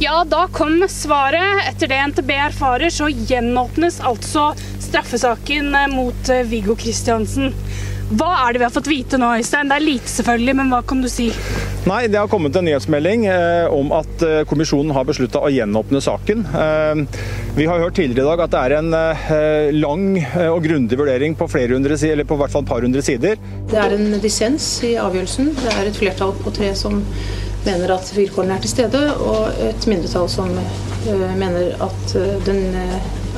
Ja, da kom svaret. Etter det NTB erfarer, så gjenåpnes altså straffesaken mot Viggo Kristiansen. Hva er det vi har fått vite nå, Øystein? Det er lite selvfølgelig, men hva kan du si? Nei, Det har kommet en nyhetsmelding eh, om at eh, kommisjonen har beslutta å gjenåpne saken. Eh, vi har hørt tidligere i dag at det er en eh, lang eh, og grundig vurdering på flere hundre, eller på hvert fall et par hundre sider. Det er en dissens i avgjørelsen. Det er et flertall på tre som mener at vilkårene er til stede, og et mindretall som eh, mener at, den,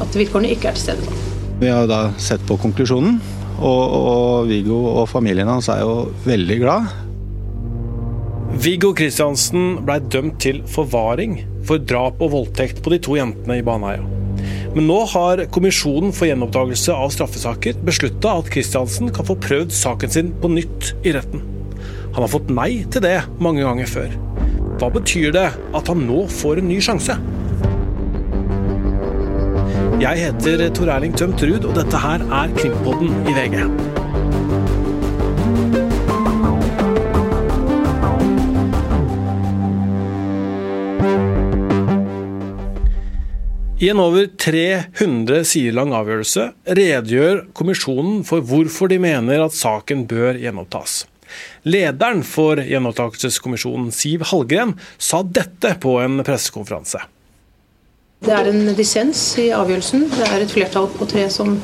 at vilkårene ikke er til stede. Vi har da sett på konklusjonen. Og, og Viggo og familien hans er jo veldig glad. Viggo Kristiansen blei dømt til forvaring for drap og voldtekt på de to jentene i Baneheia. Men nå har Kommisjonen for gjenoppdagelse av straffesaker beslutta at Kristiansen kan få prøvd saken sin på nytt i retten. Han har fått nei til det mange ganger før. Hva betyr det at han nå får en ny sjanse? Jeg heter Tor Erling Tømt Ruud, og dette her er Krimpodden i VG. I en over 300 sider lang avgjørelse redegjør kommisjonen for hvorfor de mener at saken bør gjenopptas. Lederen for gjenopptakelseskommisjonen, Siv Hallgren, sa dette på en pressekonferanse. Det er en dissens i avgjørelsen. Det er et flertall på tre som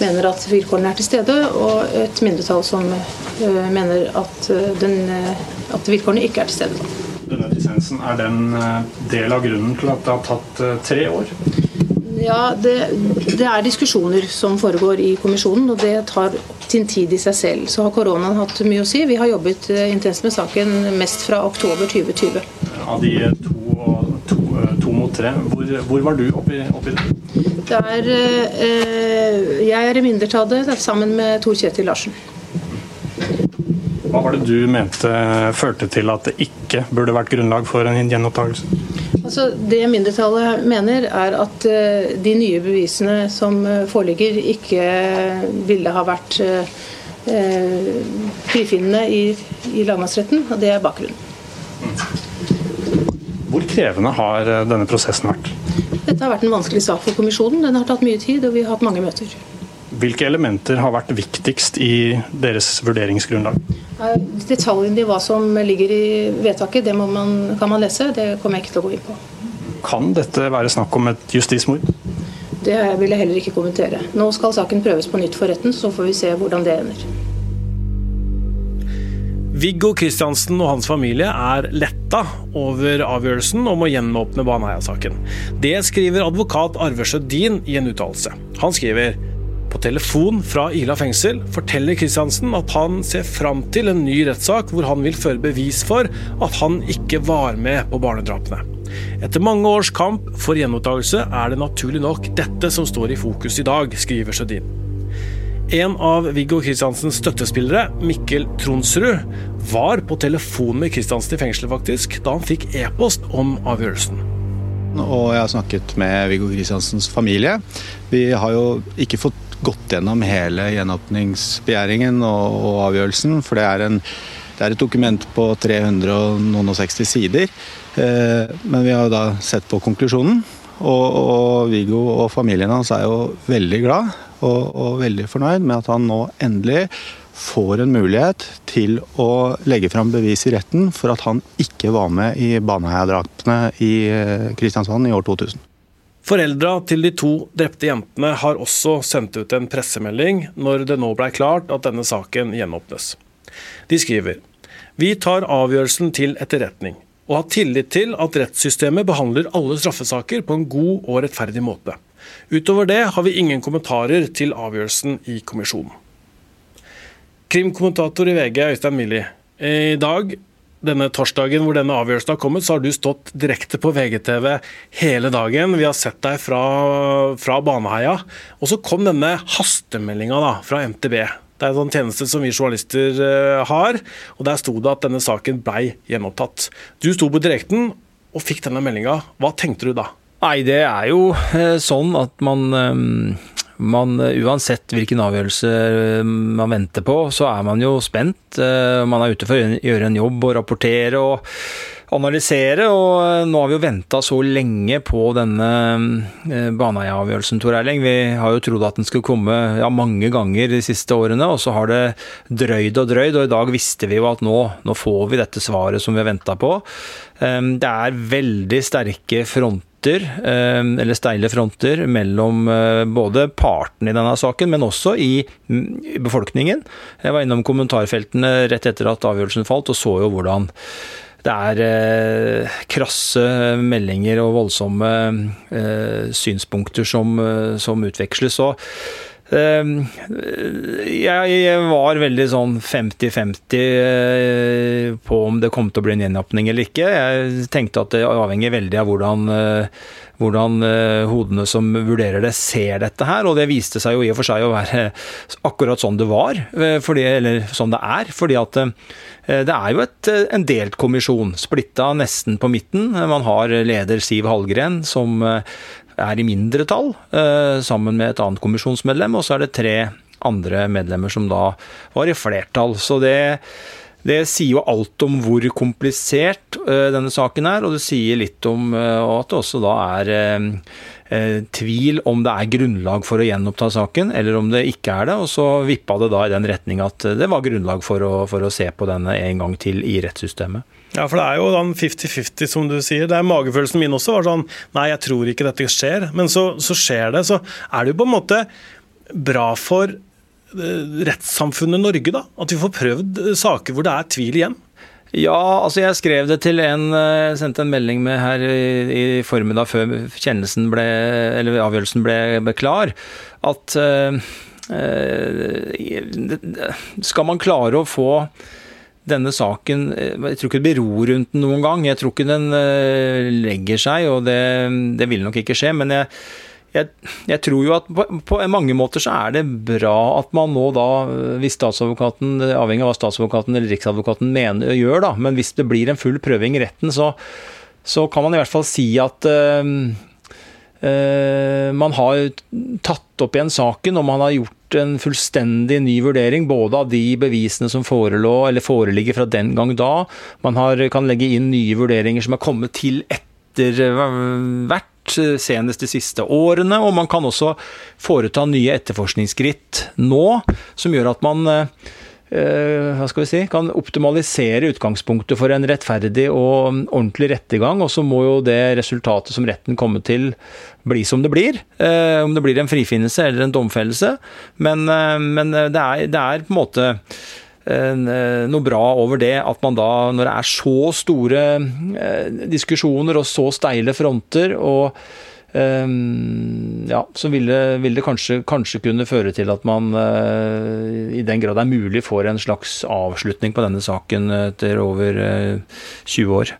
mener at vilkårene er til stede, og et mindretall som uh, mener at, uh, den, uh, at, vilkårene ikke er til stede. Denne dissensen, er den del av grunnen til at det har tatt tre år? Ja, det, det, er diskusjoner som foregår i kommisjonen, og det tar sin tid i seg selv. Så har koronaen hatt mye å si. Vi har jobbet intenst med saken mest fra oktober 2020. Av de to to mot tre. Hvor, hvor var du oppi, oppi det? Der, eh, jeg er i mindretallet sammen med Tor Kjetil Larsen. Hva var det du mente førte til at det ikke burde vært grunnlag for en gjenopptakelse? Altså, det mindretallet mener, er at uh, de nye bevisene som uh, foreligger, ikke ville ha vært uh, frifinnende i, i lagmannsretten. og Det er bakgrunnen. Hvor krevende har eh, denne prosessen vært? Dette har vært en vanskelig sak for kommisjonen. Den har tatt mye tid, og vi har hatt mange møter. Hvilke elementer har vært viktigst i deres vurderingsgrunnlag? Detaljene i hva som ligger i vedtaket, det man, kan man lese. Det kommer jeg ikke til å gå inn på. Kan dette være snakk om et justismord? Det vil jeg heller ikke kommentere. Nå skal saken prøves på nytt for retten, så får vi se hvordan det ender. Viggo Kristiansen og hans familie er letta over avgjørelsen om å gjenåpne Baneheia-saken. Det skriver advokat Arve Sjødin i en uttalelse. Han skriver telefon fra Ila fengsel forteller Kristiansen at han ser fram til en ny rettssak hvor han vil føre bevis for at han ikke var med på barnedrapene. Etter mange års kamp for gjenopptakelse er det naturlig nok dette som står i fokus i dag, skriver Sjødin. En av Viggo Kristiansens støttespillere, Mikkel Tronsrud, var på telefon med Kristiansen i fengselet faktisk, da han fikk e-post om avgjørelsen. Og jeg har snakket med Viggo Kristiansens familie. Vi har jo ikke fått gått gjennom hele gjenåpningsbegjæringen og, og avgjørelsen, for det er, en, det er, et dokument på 360 sider. Eh, men vi har da sett på konklusjonen, og, og Viggo og familien hans er jo veldig glad og, og veldig fornøyd med at han nå endelig får en mulighet til å legge fram bevis i retten for at han ikke var med i Baneheia-drapene i eh, Kristiansand i år 2000. Foreldra til de to drepte jentene har også sendt ut en pressemelding når det nå blei klart at denne saken gjenåpnes. De skriver Vi tar avgjørelsen til etterretning og har tillit til at rettssystemet behandler alle straffesaker på en god og rettferdig måte. Utover det har vi ingen kommentarer til avgjørelsen i kommisjonen. Krimkommentator i VG, Øystein Millie. I dag, denne torsdagen hvor denne avgjørelsen har kommet, så har du stått direkte på VGTV hele dagen. Vi har sett deg fra, fra Baneheia. Og så kom denne hastemeldinga fra MTB. Det er en sånn tjeneste som vi journalister uh, har. og Der sto det at denne saken blei gjenopptatt. Du sto på direkten og fikk denne meldinga. Hva tenkte du da? Nei, det er jo eh, sånn at man, eh, man Uansett hvilken avgjørelse eh, man venter på, så er man jo spent. Man er ute for å gjøre en jobb og rapportere. og analysere. Og nå har vi jo venta så lenge på denne Baneheia-avgjørelsen, Tor Erling. Vi har jo trodd at den skulle komme ja, mange ganger de siste årene, og så har det drøyd og drøyd. Og i dag visste vi jo at nå, nå får vi dette svaret som vi har venta på. Det er veldig sterke fronter eller steile fronter mellom både partene i denne saken, men også i befolkningen. Jeg var innom kommentarfeltene rett etter at avgjørelsen falt, og så jo hvordan det er krasse meldinger og voldsomme synspunkter som, som utveksles. Ehm, jeg var veldig sånn 50-50 eh, på om det kom til å bli en gjenåpning eller ikke. Jeg tenkte at det avhenger veldig av hvordan, eh, hvordan eh, hodene som vurderer det, ser dette her. Og det viste seg jo i og for seg å være akkurat sånn det var, fordi, eller sånn det er. fordi at det er jo et, en delt kommisjon, splitta nesten på midten. Man har leder Siv Hallgren, som er i mindretall, eh, sammen med et annet kommisjonsmedlem. Og så er det tre andre medlemmer som da var i flertall. Så det, det sier jo alt om hvor komplisert eh, denne saken er, og det sier litt om eh, at det også da er tvil om det er grunnlag for å gjenoppta saken, eller om det ikke er det. Og så vippa det da i den retning at det var grunnlag for å, for å se på denne en gang til i rettssystemet. Ja, for det er jo den 50-50, som du sier. Det er Magefølelsen min også var sånn Nei, jeg tror ikke dette skjer. Men så, så skjer det. Så er det jo på en måte bra for eh, rettssamfunnet Norge, da. At vi får prøvd eh, saker hvor det er tvil igjen. Ja, altså jeg skrev det til en Jeg eh, sendte en melding med her i, i formiddag før kjennelsen ble Eller avgjørelsen ble, klar, at øh, skal man klare å få denne saken eh, Jeg tror ikke det blir ro rundt den noen gang. Jeg tror ikke den eh, legger seg, og det, det vil nok ikke skje. Men jeg, jeg, jeg tror jo at på, på, mange måter så er det bra at man nå da, hvis statsadvokaten, avhengig av hva statsadvokaten eller riksadvokaten mener gjør, da, men hvis det blir en full prøving i retten, så, så kan man i hvert fall si at uh, uh, man har tatt opp igjen saken, og man har gjort en fullstendig ny vurdering, både av de bevisene som forelå, eller foreligger fra den gang da. Man har, kan legge inn nye vurderinger som er kommet til etter hvert, senest de siste årene. Og man kan også foreta nye etterforskningsskritt nå, som gjør at man Eh, hva skal vi si, kan optimalisere utgangspunktet for en rettferdig og ordentlig rettergang. Og så må jo det resultatet som retten kommer til, bli som det blir. Eh, om det blir en frifinnelse eller en domfellelse. Men, eh, men det, er, det, er, på en måte noe bra over det at man da, når det er så store diskusjoner og så steile fronter og ja, så vil det, vil det kanskje, kanskje, kunne føre til at man eh, i den grad det er mulig får en slags avslutning på denne saken etter over 20 eh, år.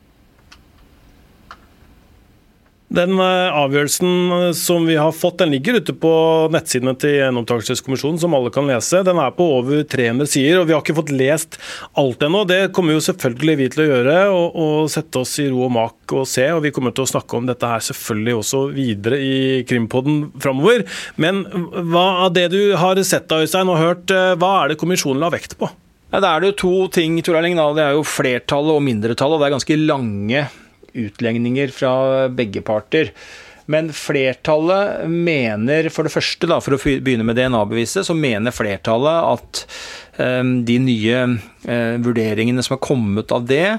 Den eh, avgjørelsen eh, som vi har fått, den ligger ute på nettsidene til Gjenopptakelseskommisjonen, som alle kan lese. Den er på over 300 sider, og vi har ikke fått lest alt ennå. Det kommer jo selvfølgelig vi til å gjøre, og, og sette oss i ro og mak og se. Og vi kommer til å snakke om dette her selvfølgelig også videre i Krimpodden framover. Men hva av det du har sett da, Øystein og hørt, eh, hva er det kommisjonen la vekt på? Ja, da er jo to ting, Tor Erling. Det er jo flertallet og mindretallet. og Det er ganske lange utlegninger fra begge parter. Men flertallet mener, for det første, da, for å begynne med DNA-beviset, så mener flertallet at um, de nye uh, vurderingene som har kommet av det,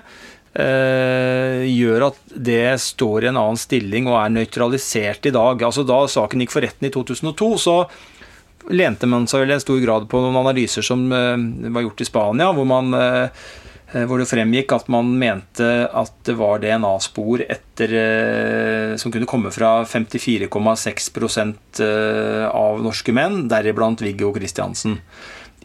uh, gjør at det står i en annen stilling og er nøytralisert i dag. Altså Da saken gikk for retten i 2002, så lente man seg vel i stor grad på noen analyser som uh, var gjort i Spania, hvor man Eh, hvor det fremgikk at man mente at det var DNA-spor eh, som kunne komme fra 54,6 eh, av norske menn, deriblant Viggo Kristiansen.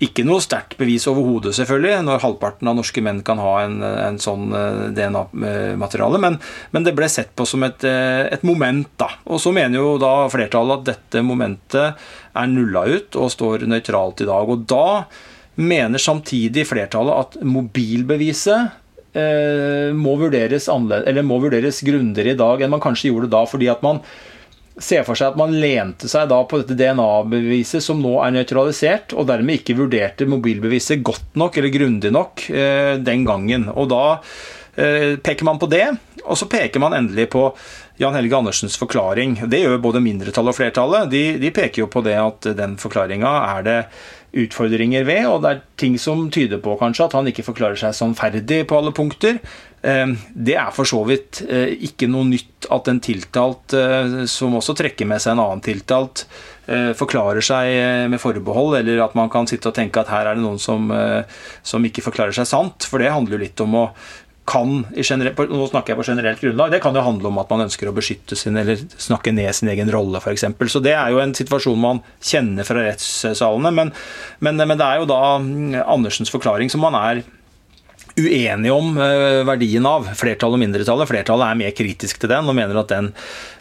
Ikke noe sterkt bevis overhodet, selvfølgelig, når halvparten av norske menn kan ha en, en sånn DNA-materiale, men, men, det ble sett på som et, et, moment. da. Og så mener jo da flertallet at dette momentet er nulla ut og står nøytralt i dag. Og da mener samtidig flertallet at mobilbeviset eh, må vurderes, må vurderes grundigere i dag enn man kanskje gjorde da, fordi at man ser for seg at man lente seg da på dette DNA-beviset som nå er nøytralisert, og dermed ikke vurderte mobilbeviset godt nok eller grundig nok eh, den gangen. Og da peker man på det, og så peker man endelig på Jan Helge Andersens forklaring. Det gjør både mindretallet og flertallet. De, de peker jo på det at den forklaringa er det utfordringer ved, og det er ting som tyder på kanskje at han ikke forklarer seg sannferdig på alle punkter. Det er for så vidt ikke noe nytt at en tiltalt, som også trekker med seg en annen tiltalt, forklarer seg med forbehold, eller at man kan sitte og tenke at her er det noen som, som ikke forklarer seg sant. For det handler jo litt om å kan Nå snakker jeg på generelt grunnlag. Det kan jo handle om at man ønsker å beskytte sin eller snakke ned sin egen rolle, f.eks. Så det er jo en situasjon man kjenner fra rettssalene. Men, men, men det er jo da Andersens forklaring som man er uenige om eh, verdien av. Flertallet og mindretallet. Flertallet er mer kritisk til den og mener at den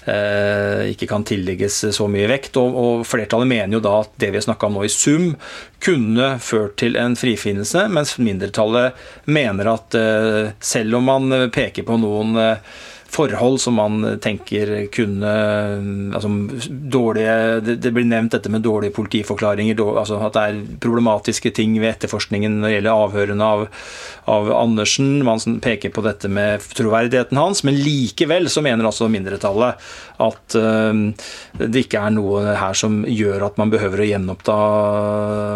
eh, ikke kan tillegges så mye vekt. Og, flertallet mener jo da at det vi har snakka om nå i sum, kunne ført til en frifinnelse, mens mindretallet mener at eh, selv om man peker på noen forhold som man tenker kunne altså dårlige, det, blir nevnt dette med dårlige politiforklaringer, altså at det er problematiske ting ved etterforskningen når det gjelder avhørene av, av Andersen. Man peker på dette med troverdigheten hans, men likevel så mener altså mindretallet at uh, det ikke er noe her som gjør at man behøver å gjenoppta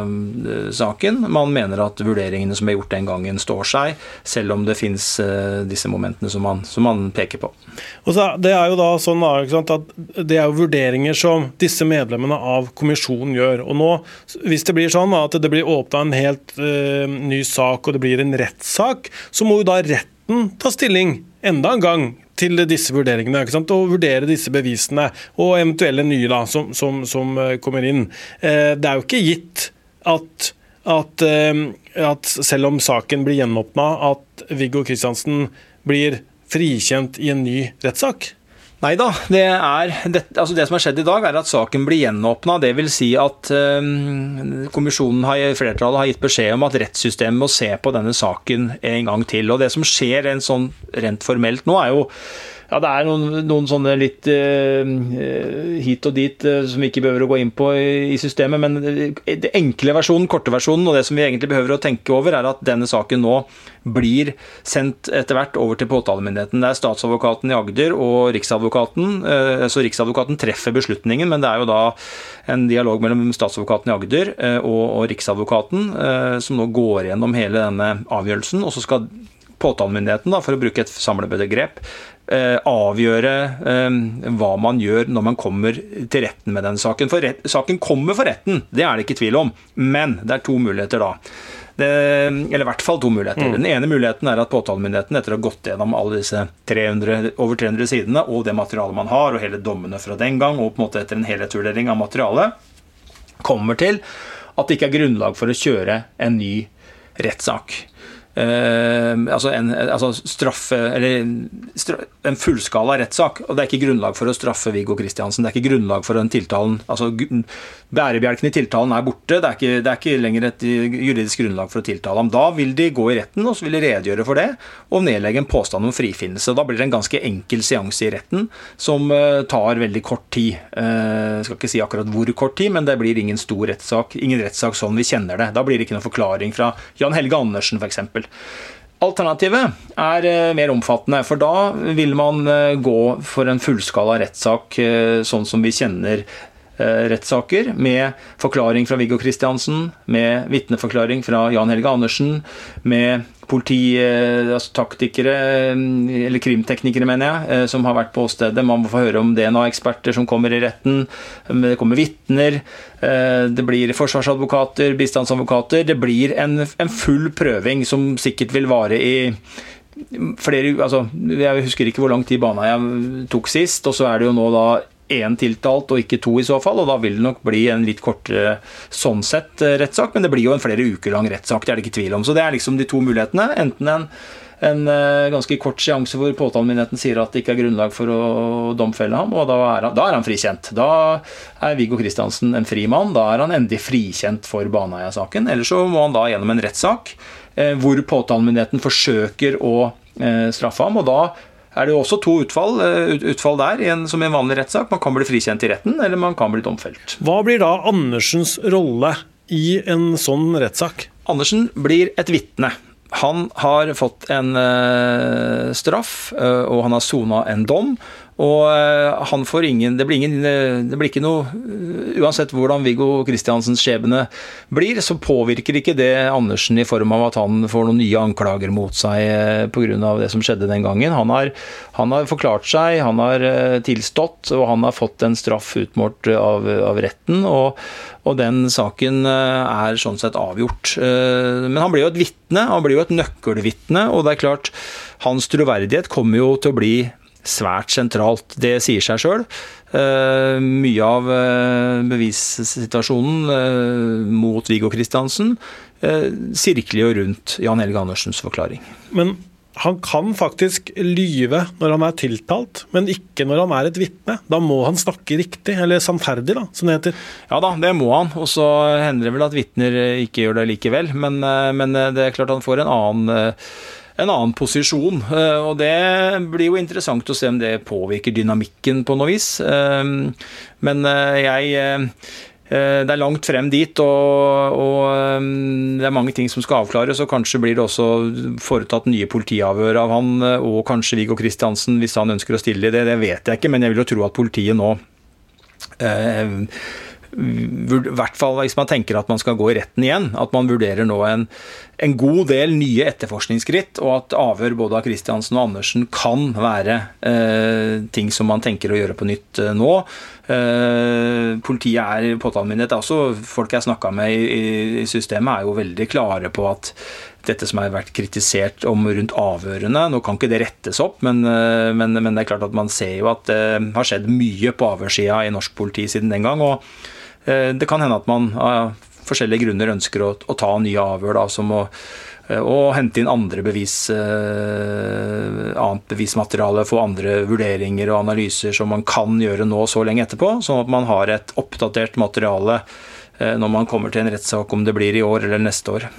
uh, saken. Man mener at vurderingene som er gjort den gangen, står seg, selv om det finnes uh, disse momentene som man, som man peker på. Og så, det er jo da sånn at det er jo vurderinger som disse medlemmene av kommisjonen gjør. Og nå, Hvis det blir sånn at det blir åpna en helt uh, ny sak og det blir en rettssak, så må jo da retten ta stilling enda en gang til disse vurderingene. Og vurdere disse bevisene, og eventuelle nye da, som, som, som eh, kommer inn. Uh, det er jo ikke gitt at, at, at selv om saken blir gjenåpna, at Viggo Kristiansen blir frikjent i en ny rettssak? Nei da. Det, det, altså det, som har skjedd i dag, er at saken blir gjenåpna. Dvs. Si at øh, kommisjonen har, flertallet har gitt beskjed om at rettssystemet må se på denne saken en gang til. Og Det som skjer en sånn rent formelt nå, er jo ja, det er noen, noen sånne litt uh, hit og dit uh, som vi ikke behøver å gå inn på i, i systemet. Men det enkle versjonen, korte versjonen, og det som vi egentlig behøver å tenke over, er at denne saken nå blir sendt etter hvert over til påtalemyndigheten. Det er statsadvokaten i Agder og Riksadvokaten. Uh, så Riksadvokaten treffer beslutningen, men det er jo da en dialog mellom statsadvokaten i Agder og, og Riksadvokaten som nå går gjennom hele denne avgjørelsen. og så skal påtalemyndigheten, da, for å bruke et samlebegrep, eh, avgjøre eh, hva man gjør når man kommer til retten med den saken. For rett, saken kommer for retten, det er det ikke tvil om. Men det er to muligheter da. Det, eller i hvert fall to muligheter. Mm. Den ene muligheten er at påtalemyndigheten, etter å ha gått gjennom alle disse 300, over 300 sidene og det materialet man har, og hele dommene fra den gang, og på en måte etter en helhetsvurdering av materialet, kommer til at det ikke er grunnlag for å kjøre en ny rettssak. Uh, altså, en, altså straffe, eller, en fullskala rettssak. og Det er ikke grunnlag for å straffe Viggo Kristiansen. Det er ikke grunnlag for den tiltalen. altså Bærebjelken i tiltalen er borte. Det er, ikke, det er ikke lenger et juridisk grunnlag for å tiltale ham. Da vil de gå i retten og så vil de redegjøre for det og nedlegge en påstand om frifinnelse. Da blir det en ganske enkel seanse i retten som uh, tar veldig kort tid. Jeg skal ikke si akkurat hvor kort tid, men det blir ingen stor rettssak. Ingen rettssak sånn vi kjenner det. Da blir det ikke noen forklaring fra Jan Helge Andersen f.eks. Alternativet er eh, mer omfattende, for da vil man eh, gå for en fullskala rettssak eh, sånn som vi kjenner rettssaker, med forklaring fra Viggo Kristiansen, med vitneforklaring fra Jan Helge Andersen, med polititaktikere, altså eller krimteknikere, mener jeg, som har vært på åstedet. Man må få høre om DNA-eksperter som kommer i retten. Det kommer vitner. Det blir forsvarsadvokater, bistandsadvokater. Det blir en, en full prøving som sikkert vil vare i flere altså, Jeg husker ikke hvor lang tid bana jeg tok sist, og så er det jo nå da én tiltalt og ikke to i så fall, og da vil det nok bli en litt kortere sånn sett eh, rettssak, men det blir jo en flere uker lang rettssak, det er det ikke tvil om. Så det er liksom de to mulighetene. Enten en, en eh, ganske kort seanse hvor påtalemyndigheten sier at det ikke er grunnlag for å domfelle ham, og da er han, da er han frikjent. Da er Viggo Kristiansen en fri mann, da er han endelig frikjent for Baneheia-saken. Eller så må han da gjennom en rettssak eh, hvor påtalemyndigheten forsøker å straffe ham, og da er det jo også to utfall, eh, utfall der, en, som i en vanlig rettssak. Man kan bli frikjent i retten, eller man kan bli domfelt. Hva blir da Andersens rolle i en sånn rettssak? Andersen blir et vitne. Han har fått en straff, og han har sona en dom. Og eh, han får ingen Det blir, ingen, eh, det blir ikke noe eh, Uansett hvordan Viggo Kristiansens skjebne blir, så påvirker ikke det Andersen i form av at han får noen nye anklager mot seg pga. det som skjedde den gangen. Han har, han har, forklart seg, han har tilstått, og han har fått en straff utmålt av, av retten. og og den saken er sånn sett avgjort. Men han blir jo et vitne, han blir jo et nøkkelvitne, og det er klart, hans troverdighet kommer jo til å bli svært sentralt. Det sier seg sjøl. Uh, mye av uh, bevissituasjonen uh, mot Viggo Kristiansen sirkler jo rundt Jan Helge Andersens forklaring. Men han kan faktisk lyve når han er tiltalt, men ikke når han er et vitne. Da må han snakke riktig, eller sannferdig, da, som det heter. Ja da, det må han. Og så hender det vel at vitner ikke gjør det likevel. Men, men det er klart han får en annen en annen posisjon. Eh, og det blir jo interessant å se om det påvirker dynamikken på noe vis. Eh, men eh, jeg det er langt frem dit, og, og, det er mange ting som skal avklares. og Kanskje blir det også foretatt nye politiavhør av han, og kanskje Viggo Kristiansen, hvis han ønsker å stille i det. Det vet jeg ikke, men jeg vil jo tro at politiet nå eh, i hvert fall hvis man tenker at man skal gå i retten igjen, at man vurderer nå en, en god del nye etterforskningsskritt, og at avhør både av Kristiansen og Andersen kan være eh, ting som man tenker å gjøre på nytt eh, nå. Eh, politiet er påtalemyndighet, også folk jeg snakka med i, i, systemet, er jo veldig klare på at dette som har vært kritisert om rundt avhørene. Nå kan ikke det rettes opp, men, eh, men, men det er klart at man ser jo at det har skjedd mye på avhørssida i norsk politi siden den gang. og Eh, det kan hende at man av forskjellige grunner ønsker å, å ta nye avhør, da, som å, og hente inn andre bevis, eh, annet bevismateriale, få andre vurderinger og analyser som man kan gjøre nå så lenge etterpå, sånn at man har et oppdatert materiale når man kommer til en rettssak, om det blir i år eller neste år.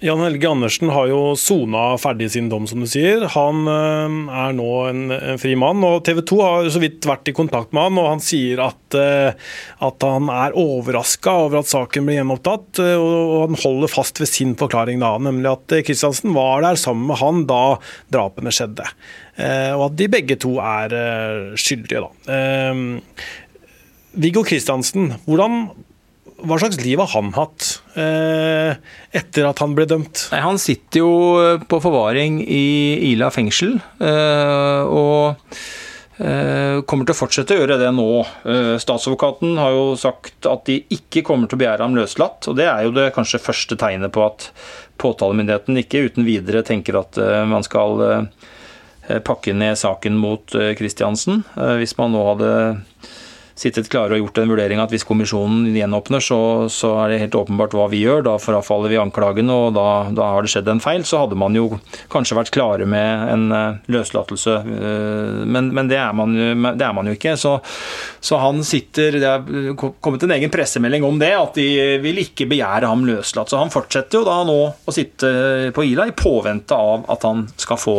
Jan Helge Andersen har jo sona ferdig sin dom, som du sier. Han eh, er nå en, en fri mann. og TV 2 har så vidt vært i kontakt med han, og han sier at, eh, at han er overraska over at saken ble gjenopptatt. Eh, og han holder fast ved sin forklaring, da, nemlig at Kristiansen var der sammen med han da drapene skjedde. Og at de begge to er skyldige, da. Viggo Kristiansen, hvordan hva slags liv har han hatt eh, etter at han ble dømt? Nei, han sitter jo eh, på forvaring i Ila fengsel. Eh, og eh, kommer til å fortsette å gjøre det nå. Eh, statsadvokaten har jo sagt at de ikke kommer til å begjære ham løslatt. og Det er jo det kanskje første tegnet på at påtalemyndigheten ikke uten videre tenker at eh, man skal pakke ned saken mot Kristiansen. Hvis man nå hadde sittet klare og gjort en vurdering at hvis kommisjonen gjenåpner, så, så, er det helt åpenbart hva vi gjør. Da frafaller vi anklagen, og da, da, har det skjedd en feil. Så hadde man jo kanskje vært klare med en eh, løslatelse, eh, men, men det, er man, det, er man, jo ikke. Så, så, han sitter Det er kommet en egen pressemelding om det, at de vil ikke begjære ham løslatt. Så han fortsetter jo da nå å sitte på Ila i påvente av at han skal få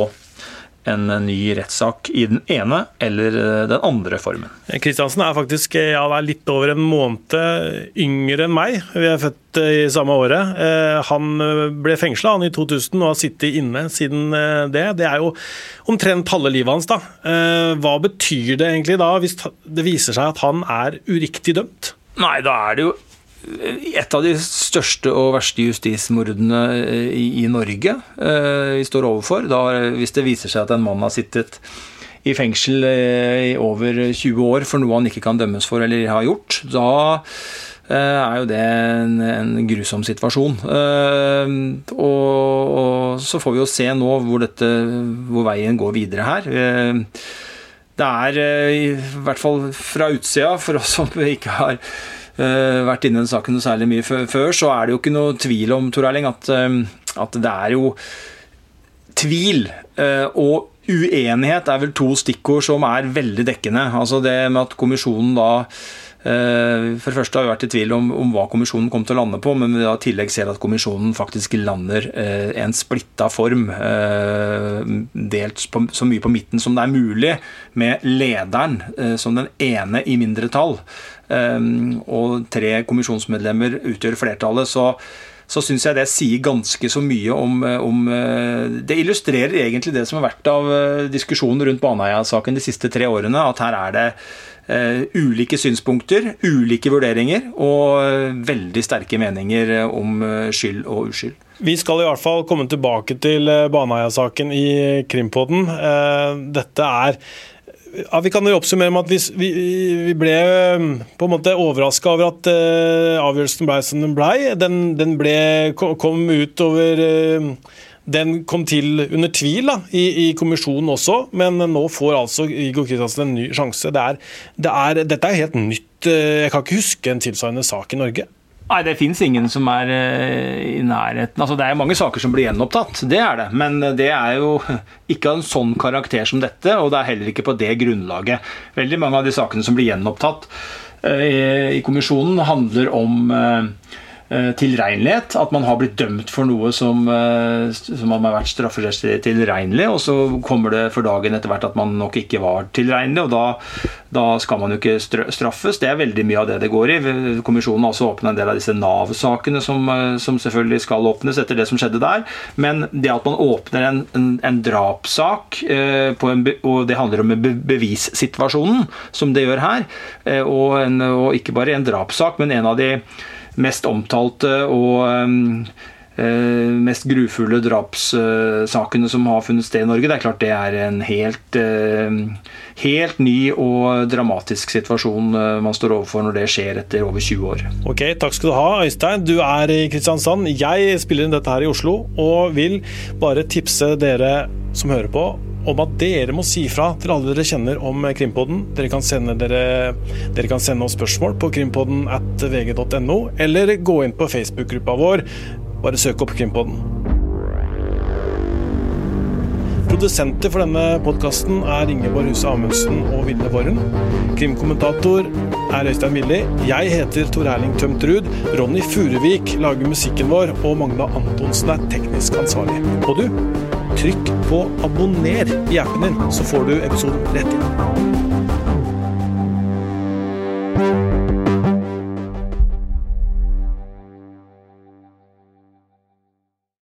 en ny rettssak i den ene eller eh, den andre formen. Kristiansen er faktisk eh, ja, er litt over en måned yngre enn meg. Vi er født eh, i samme året. Han ble fengsla i 2000 og har sittet inne siden det. Det er jo omtrent halve livet hans. da. Hva betyr det egentlig da, hvis det viser seg at han er uriktig dømt? Nei, da er det jo et av de største og verste justismordene eh, i, Norge eh, vi står overfor. Da, hvis det viser seg at en mann har sittet i fengsel eh, i over 20 år for noe han ikke kan dømmes for eller har gjort, da eh, er jo det en, en grusom situasjon. Eh, og, og, så får vi jo se nå hvor, dette, hvor veien går videre her. Eh, det er i hvert fall fra utsida, for oss som ikke har vært inne i den saken særlig mye før, så er det jo ikke noe tvil om Tor Erling, at, uh, at det er jo tvil uh, og uenighet er vel to stikkord som er veldig dekkende. Altså det med at kommisjonen da for det første har vi vært i tvil om, om, hva kommisjonen kom til å lande på, men vi da i tillegg ser at kommisjonen faktisk lander eh, en splitta form, eh, delt på, så mye på midten som det er mulig, med lederen eh, som den ene i mindretall. Og tre kommisjonsmedlemmer utgjør flertallet. så så syns jeg det sier ganske så mye om, om, Det illustrerer egentlig det som har vært av diskusjonen rundt Baneheia-saken de siste tre årene, at her er det ulike synspunkter, ulike vurderinger og veldig sterke meninger om skyld og uskyld. Vi skal i hvert fall komme tilbake til Baneheia-saken i Krimpodden. Dette er ja, Vi kan jo oppsummere med at vi, vi, ble på en måte overraska over at avgjørelsen ble som den ble. Den, den ble, kom ut over den kom til under tvil da, i, i, kommisjonen også, men nå får altså Igor Kristiansen en ny sjanse. Det er, det er, dette er helt nytt. Uh, jeg kan ikke huske en tilsvarende sak i Norge. Nei, det fins ingen som er uh, i nærheten Altså, Det er mange saker som blir gjenopptatt, det er det. Men det er jo ikke av en sånn karakter som dette, og det er heller ikke på det grunnlaget. Veldig mange av de sakene som blir gjenopptatt i, kommisjonen, handler om Eh, tilregnelighet. At man har blitt dømt for noe som, eh, som har vært strafferettslig tilregnelig, og så kommer det for dagen etter hvert at man nok ikke var tilregnelig, og da, da, skal man jo ikke straffes. Det er veldig mye av det det går i. Kommisjonen har også åpnet en del av disse Nav-sakene som, eh, som, selvfølgelig skal åpnes etter det som skjedde der. Men det at man åpner en, en, en drapssak, eh, og det handler om bevissituasjonen, som det gjør her, og, og, og ikke bare en drapssak, men en av de mest omtalte og ehm, eh, mest grufulle drapssakene som har funnet sted i Norge. Det er klart det er en helt, ehm, helt ny og dramatisk situasjon eh, man står overfor når det skjer etter over 20 år. Ok, Takk skal du ha, Øystein. Du er i Kristiansand. Jeg spiller inn dette her i Oslo, og vil bare tipse dere som hører på om at dere må si fra til alle dere kjenner om Krimpodden. Dere kan sende, dere, dere kan sende oss spørsmål på krimpodden at vg.no, eller gå inn på Facebook-gruppa vår. Bare søk opp Krimpodden. Produsenter for denne podkasten er Ingeborg Huse Amundsen og Ville Våren. Krimkommentator er Øystein Willi. Jeg heter Tor Erling Tømt Ruud. Ronny Furuvik lager musikken vår, og Magna Antonsen er teknisk ansvarlig. Og du, Trykk på abonner i appen din, så får du episoden rett inn.